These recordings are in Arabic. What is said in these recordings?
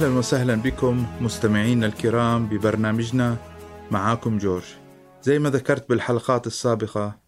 أهلا وسهلا بكم مستمعينا الكرام ببرنامجنا معاكم جورج. زي ما ذكرت بالحلقات السابقة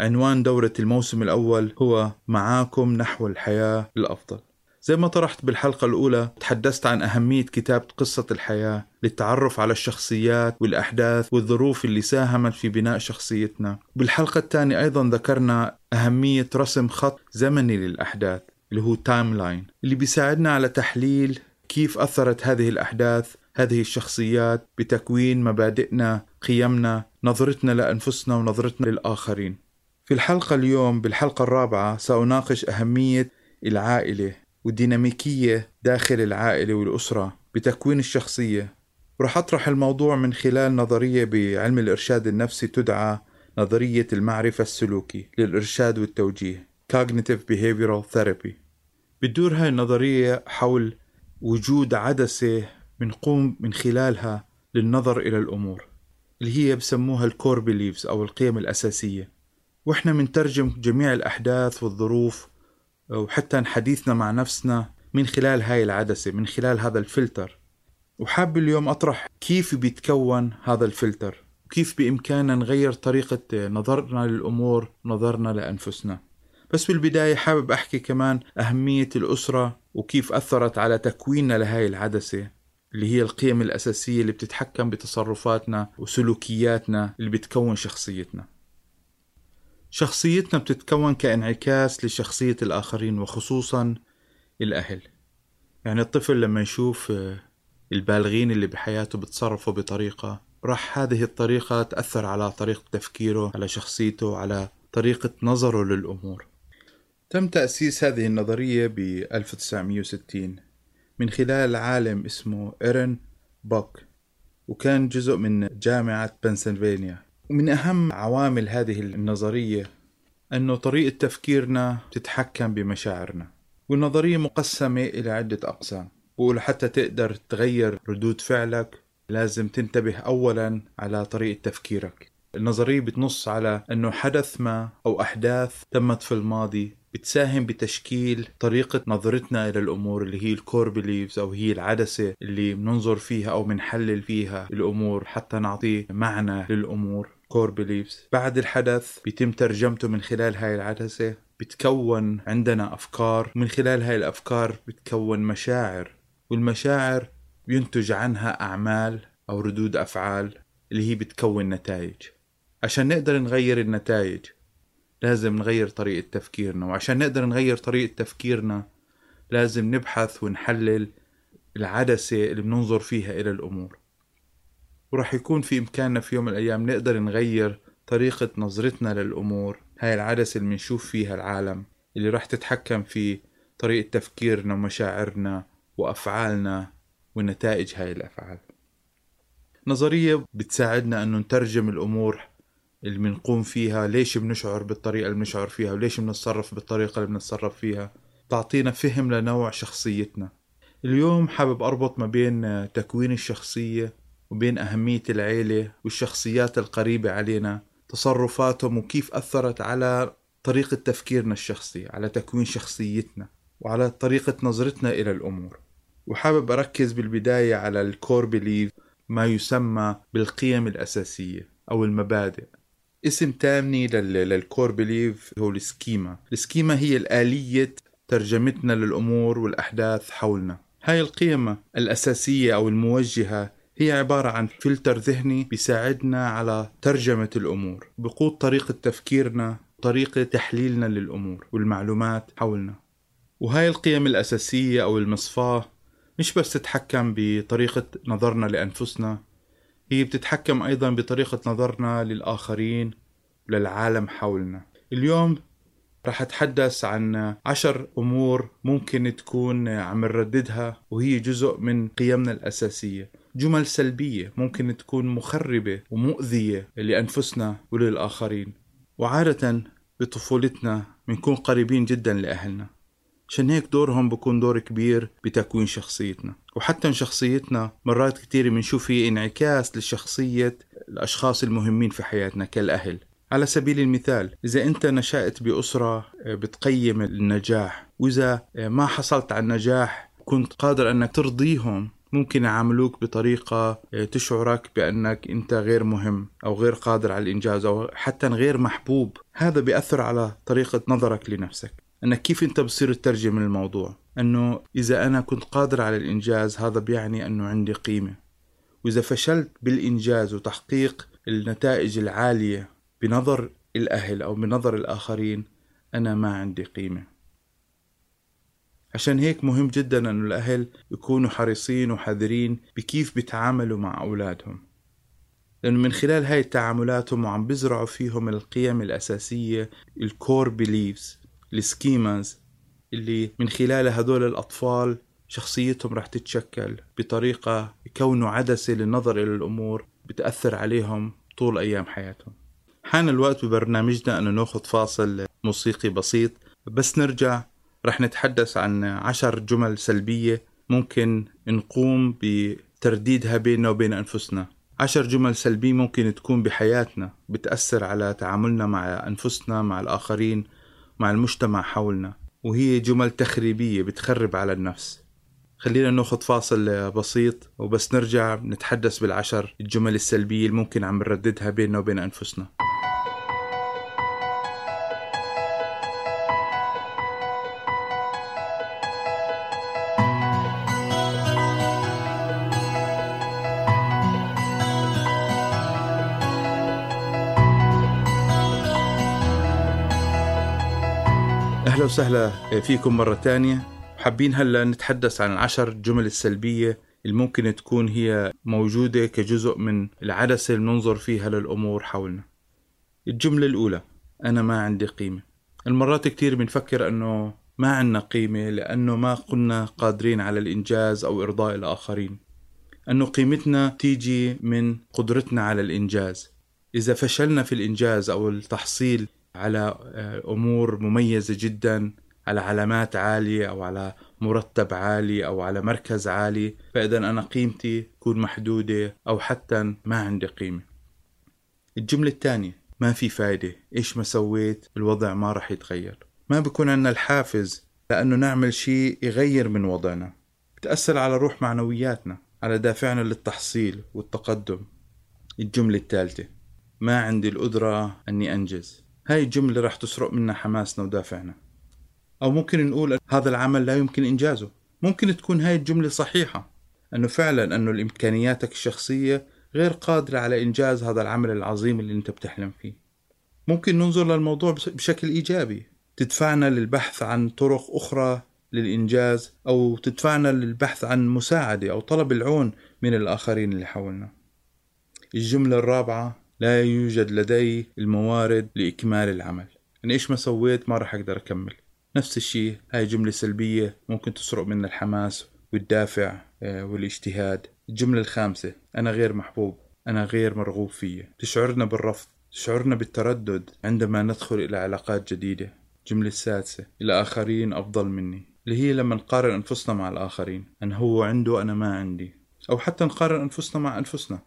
عنوان دورة الموسم الأول هو معاكم نحو الحياة الأفضل. زي ما طرحت بالحلقة الأولى تحدثت عن أهمية كتابة قصة الحياة للتعرف على الشخصيات والأحداث والظروف اللي ساهمت في بناء شخصيتنا. بالحلقة الثانية أيضا ذكرنا أهمية رسم خط زمني للأحداث اللي هو timeline اللي بيساعدنا على تحليل كيف أثرت هذه الأحداث هذه الشخصيات بتكوين مبادئنا قيمنا نظرتنا لأنفسنا ونظرتنا للآخرين. في الحلقة اليوم بالحلقة الرابعة سأناقش أهمية العائلة والديناميكية داخل العائلة والأسرة بتكوين الشخصية. ورح أطرح الموضوع من خلال نظرية بعلم الإرشاد النفسي تدعى نظرية المعرفة السلوكي للإرشاد والتوجيه Cognitive Behavioral Therapy. بتدور هاي النظرية حول وجود عدسة بنقوم من خلالها للنظر إلى الأمور اللي هي بسموها ال core beliefs أو القيم الأساسية. وإحنا منترجم جميع الأحداث والظروف وحتى حديثنا مع نفسنا من خلال هاي العدسة من خلال هذا الفلتر. وحاب اليوم أطرح كيف بيتكون هذا الفلتر وكيف بإمكاننا نغير طريقة نظرنا للأمور نظرنا لأنفسنا. بس بالبداية حابب أحكي كمان أهمية الأسرة وكيف أثرت على تكويننا لهاي العدسة اللي هي القيم الأساسية اللي بتتحكم بتصرفاتنا وسلوكياتنا اللي بتكون شخصيتنا. شخصيتنا بتتكون كإنعكاس لشخصية الآخرين وخصوصا الأهل. يعني الطفل لما يشوف البالغين اللي بحياته بتصرفوا بطريقة راح هذه الطريقة تأثر على طريقة تفكيره على شخصيته على طريقة نظره للأمور. تم تأسيس هذه النظرية ب 1960 من خلال عالم اسمه إيرن بيك وكان جزء من جامعة بنسلفانيا. ومن أهم عوامل هذه النظرية أنه طريقة تفكيرنا تتحكم بمشاعرنا والنظرية مقسمة إلى عدة أقسام. بقول حتى تقدر تغير ردود فعلك لازم تنتبه أولا على طريقة تفكيرك. النظرية بتنص على أنه حدث ما أو أحداث تمت في الماضي بتساهم بتشكيل طريقة نظرتنا إلى الأمور اللي هي ال core beliefs أو هي العدسة اللي بننظر فيها أو بنحلل فيها الأمور حتى نعطي معنى للأمور. core beliefs بعد الحدث بيتم ترجمته من خلال هاي العدسة. بتكون عندنا أفكار. من خلال هاي الأفكار بتكون مشاعر. والمشاعر بينتج عنها أعمال أو ردود أفعال اللي هي بتكون نتائج. عشان نقدر نغير النتائج لازم نغير طريقة تفكيرنا وعشان نقدر نغير طريقة تفكيرنا لازم نبحث ونحلل العدسة اللي بننظر فيها إلى الأمور. ورح يكون في إمكاننا في يوم من الأيام نقدر نغير طريقة نظرتنا للأمور هاي العدسة اللي بنشوف فيها العالم اللي رح تتحكم في طريقة تفكيرنا ومشاعرنا وأفعالنا ونتائج هاي الأفعال. نظرية بتساعدنا أنه نترجم الأمور اللي بنقوم فيها ليش بنشعر بالطريقة اللي بنشعر فيها وليش بنتصرف بالطريقة اللي بنتصرف فيها. تعطينا فهم لنوع شخصيتنا. اليوم حابب أربط ما بين تكوين الشخصية وبين أهمية العيلة والشخصيات القريبة علينا تصرفاتهم وكيف أثرت على طريقة تفكيرنا الشخصي على تكوين شخصيتنا وعلى طريقة نظرتنا إلى الأمور. وحابب أركز بالبداية على ال core belief ما يسمى بالقيم الأساسية أو المبادئ. اسم تاني لل core belief هو ال schema. ال schema هي الآلية ترجمتنا للأمور والأحداث حولنا. هاي القيم الأساسية أو الموجهة هي عبارة عن فلتر ذهني بيساعدنا على ترجمة الأمور بقود طريقة تفكيرنا طريقة تحليلنا للأمور والمعلومات حولنا. وهاي القيم الأساسية أو المصفاة مش بس تتحكم بطريقة نظرنا لأنفسنا هي بتتحكم أيضا بطريقة نظرنا للآخرين وللعالم حولنا. اليوم رح أتحدث عن عشر أمور ممكن تكون عم نرددها وهي جزء من قيمنا الأساسية. جمل سلبية ممكن تكون مخربة ومؤذية لأنفسنا وللآخرين وعادة بطفولتنا بنكون قريبين جدا لأهلنا. عشان هيك دورهم بكون دور كبير بتكوين شخصيتنا. وحتى شخصيتنا مرات كتير بنشوف هي انعكاس لشخصية الأشخاص المهمين في حياتنا كالأهل. على سبيل المثال إذا أنت نشأت بأسرة بتقيم النجاح وإذا ما حصلت على النجاح كنت قادر أنك ترضيهم ممكن يعاملوك بطريقة آه، تشعرك بأنك أنت غير مهم أو غير قادر على الإنجاز أو حتى غير محبوب. هذا بيأثر على طريقة نظرك لنفسك. أنك كيف أنت بتصير تترجم الموضوع أنه إذا أنا كنت قادر على الإنجاز هذا بيعني أنه عندي قيمة. وإذا فشلت بالإنجاز وتحقيق النتائج العالية بنظر الأهل أو بنظر الآخرين أنا ما عندي قيمة. عشان هيك مهم جدا أن الأهل يكونوا حريصين وحذرين بكيف بيتعاملوا مع أولادهم. لأنه من خلال هاي التعاملات هم عم بزرعوا فيهم القيم الأساسية ال core beliefs ال schemas اللي من خلال هدول الأطفال شخصيتهم رح تتشكل بطريقة يكونوا عدسة للنظر إلى الأمور بتأثر عليهم طول أيام حياتهم. حان الوقت ببرنامجنا أنه ناخذ فاصل موسيقي بسيط بس نرجع رح نتحدث عن عشر جمل سلبية ممكن نقوم بترديدها بيننا وبين أنفسنا. عشر جمل سلبية ممكن تكون بحياتنا بتأثر على تعاملنا مع أنفسنا مع الآخرين مع المجتمع حولنا وهي جمل تخريبية بتخرب على النفس. خلينا ناخذ فاصل بسيط وبس نرجع نتحدث بالعشر الجمل السلبية اللي ممكن عم نرددها بيننا وبين أنفسنا. أهلا وسهلا فيكم مرة تانية. حابين هلأ نتحدث عن العشر جمل السلبية اللي ممكن تكون هي موجودة كجزء من العدسة اللي ننظر فيها للأمور حولنا. الجملة الأولى أنا ما عندي قيمة. المرات كتير بنفكر أنه ما عندنا قيمة لأنه ما كنا قادرين على الإنجاز أو إرضاء الآخرين. أنه قيمتنا تيجي من قدرتنا على الإنجاز. إذا فشلنا في الإنجاز أو التحصيل على آه، أمور مميزة جدا على علامات عالية أو على مرتب عالي أو على مركز عالي فاذا أنا قيمتي تكون محدودة أو حتى ما عندي قيمة. الجملة الثانية ما في فايدة إيش ما سويت الوضع ما راح يتغير. ما بكون عندنا الحافز لأنه نعمل شيء يغير من وضعنا. بتأثر على روح معنوياتنا على دافعنا للتحصيل والتقدم. الجملة الثالثة ما عندي القدرة أني أنجز. هاي الجملة رح تسرق منا حماسنا ودافعنا. أو ممكن نقول هذا العمل لا يمكن إنجازه. ممكن تكون هاي الجملة صحيحة. أنه فعلا أنه الإمكانياتك الشخصية غير قادرة على إنجاز هذا العمل العظيم اللي أنت بتحلم فيه. ممكن ننظر للموضوع بشكل إيجابي. تدفعنا للبحث عن طرق أخرى للإنجاز أو تدفعنا للبحث عن مساعدة أو طلب العون من الآخرين اللي حولنا. الجملة الرابعة لا يوجد لدي الموارد لإكمال العمل. أنا إيش ما سويت ما راح أقدر أكمل. نفس الشيء هاي جملة سلبية ممكن تسرق منا الحماس والدافع آه، والاجتهاد. الجملة الخامسة أنا غير محبوب أنا غير مرغوب فيه تشعرنا بالرفض تشعرنا بالتردد عندما ندخل إلى علاقات جديدة. الجملة السادسة الآخرين أفضل مني. اللي هي لما نقارن أنفسنا مع الآخرين. أن هو عنده أنا ما عندي. أو حتى نقارن أنفسنا مع أنفسنا.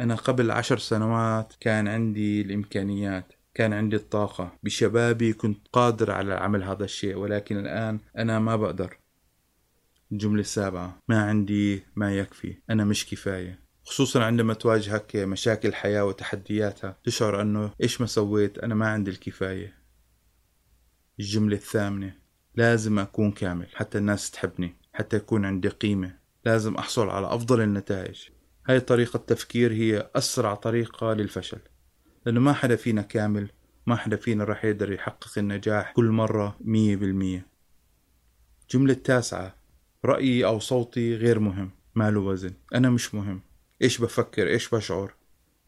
أنا قبل عشر سنوات كان عندي الإمكانيات كان عندي الطاقة. بشبابي كنت قادر على عمل هذا الشيء ولكن الآن أنا ما بقدر. الجملة السابعة ما عندي ما يكفي. أنا مش كفاية. خصوصا عندما تواجهك مشاكل الحياة وتحدياتها تشعر أنه إيش ما سويت أنا ما عندي الكفاية. الجملة الثامنة لازم أكون كامل حتى الناس تحبني حتى يكون عندي قيمة. لازم أحصل على أفضل النتائج. هاي طريقة تفكير هي أسرع طريقة للفشل. لأنه ما حدا فينا كامل ما حدا فينا راح يقدر يحقق النجاح كل مرة مية بالمية. جملة تاسعة رأيي أو صوتي غير مهم ما له وزن. أنا مش مهم. إيش بفكر؟ إيش بشعر؟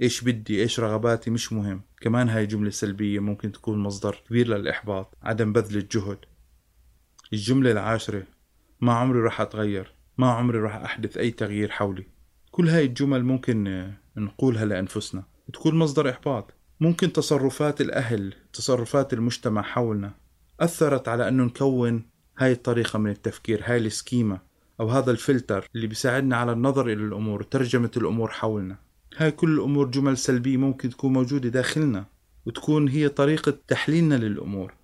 إيش بدي؟ إيش رغباتي؟ مش مهم. كمان هاي جملة سلبية ممكن تكون مصدر كبير للإحباط عدم بذل الجهد. الجملة العاشرة ما عمري راح أتغير ما عمري راح أحدث أي تغيير حولي. كل هاي الجمل ممكن نقولها لأنفسنا. تكون مصدر إحباط. ممكن تصرفات الأهل تصرفات المجتمع حولنا أثرت على أنه نكون هاي الطريقة من التفكير هاي السكيمة أو هذا الفلتر اللي بيساعدنا على النظر إلى الأمور وترجمة الأمور حولنا. هاي كل الأمور جمل سلبية ممكن تكون موجودة داخلنا وتكون هي طريقة تحليلنا للأمور.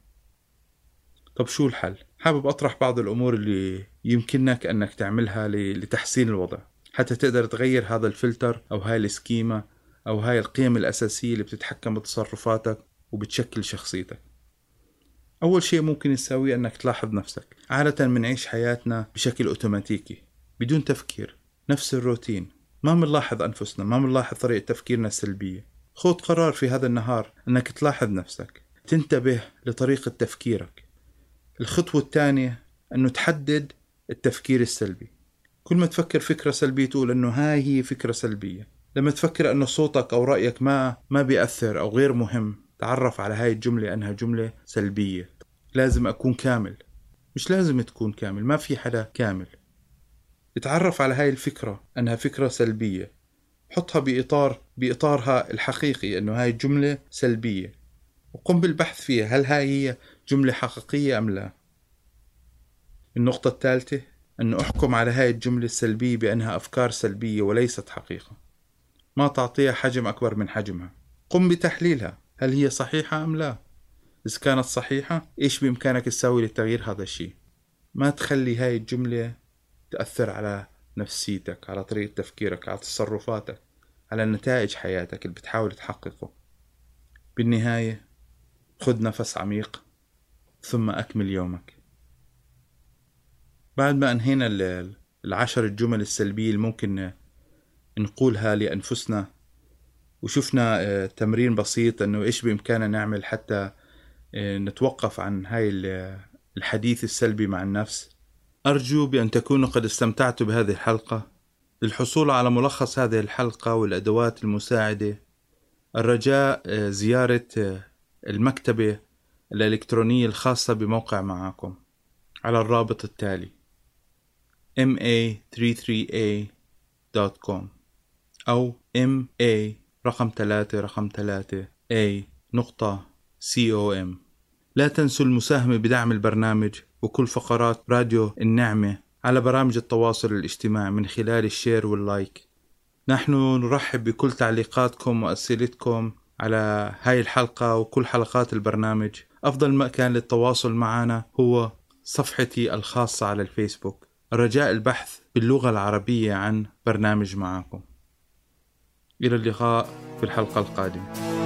طب شو الحل؟ حابب أطرح بعض الأمور اللي يمكنك أنك تعملها لتحسين الوضع. حتى تقدر تغير هذا الفلتر أو هاي السكيما أو هاي القيم الأساسية اللي بتتحكم بتصرفاتك وبتشكل شخصيتك. أول شيء ممكن تسويه أنك تلاحظ نفسك عادة بنعيش حياتنا بشكل أوتوماتيكي بدون تفكير نفس الروتين ما بنلاحظ أنفسنا ما بنلاحظ طريقة تفكيرنا السلبية. خذ قرار في هذا النهار أنك تلاحظ نفسك تنتبه لطريقة تفكيرك. الخطوة الثانية أنه تحدد التفكير السلبي. كل ما تفكر فكرة سلبية تقول أنه هاي هي فكرة سلبية. لما تفكر أنه صوتك أو رأيك ما ما بيأثر أو غير مهم تعرف على هاي الجملة أنها جملة سلبية. لازم أكون كامل. مش لازم تكون كامل ما في حدا كامل. اتعرف على هاي الفكرة أنها فكرة سلبية. حطها بإطار بإطارها الحقيقي أنه هاي الجملة سلبية. وقم بالبحث فيها هل هاي هي جملة حقيقية أم لا. النقطة الثالثة أنه أحكم على هاي الجملة السلبية بأنها أفكار سلبية وليست حقيقة. ما تعطيها حجم أكبر من حجمها. قم بتحليلها. هل هي صحيحة أم لا؟ إذا كانت صحيحة إيش بإمكانك تسوي لتغيير هذا الشيء؟ ما تخلي هاي الجملة تأثر على نفسيتك على طريقة تفكيرك على تصرفاتك على نتائج حياتك اللي بتحاول تحققه. بالنهاية خذ نفس عميق ثم أكمل يومك. بعد ما أنهينا العشر الجمل السلبية اللي ممكن نقولها لأنفسنا وشفنا آه، تمرين بسيط أنه إيش بإمكاننا نعمل حتى آه، نتوقف عن هاي الحديث السلبي مع النفس. أرجو بأن تكونوا قد استمتعتوا بهذه الحلقة. للحصول على ملخص هذه الحلقة والأدوات المساعدة الرجاء آه، زيارة المكتبة الإلكترونية الخاصة بموقع معاكم. على الرابط التالي. ma33a.com أو ma رقم ثلاثة رقم ثلاثة a نقطة com. لا تنسوا المساهمة بدعم البرنامج وكل فقرات راديو النعمة على برامج التواصل الاجتماعي من خلال ال share وال like. نحن نرحب بكل تعليقاتكم وأسئلتكم على هاي الحلقة وكل حلقات البرنامج. أفضل مكان للتواصل معنا هو صفحتي الخاصة على الفيسبوك. رجاء البحث باللغة العربية عن برنامج معاكم. إلى اللقاء في الحلقة القادمة.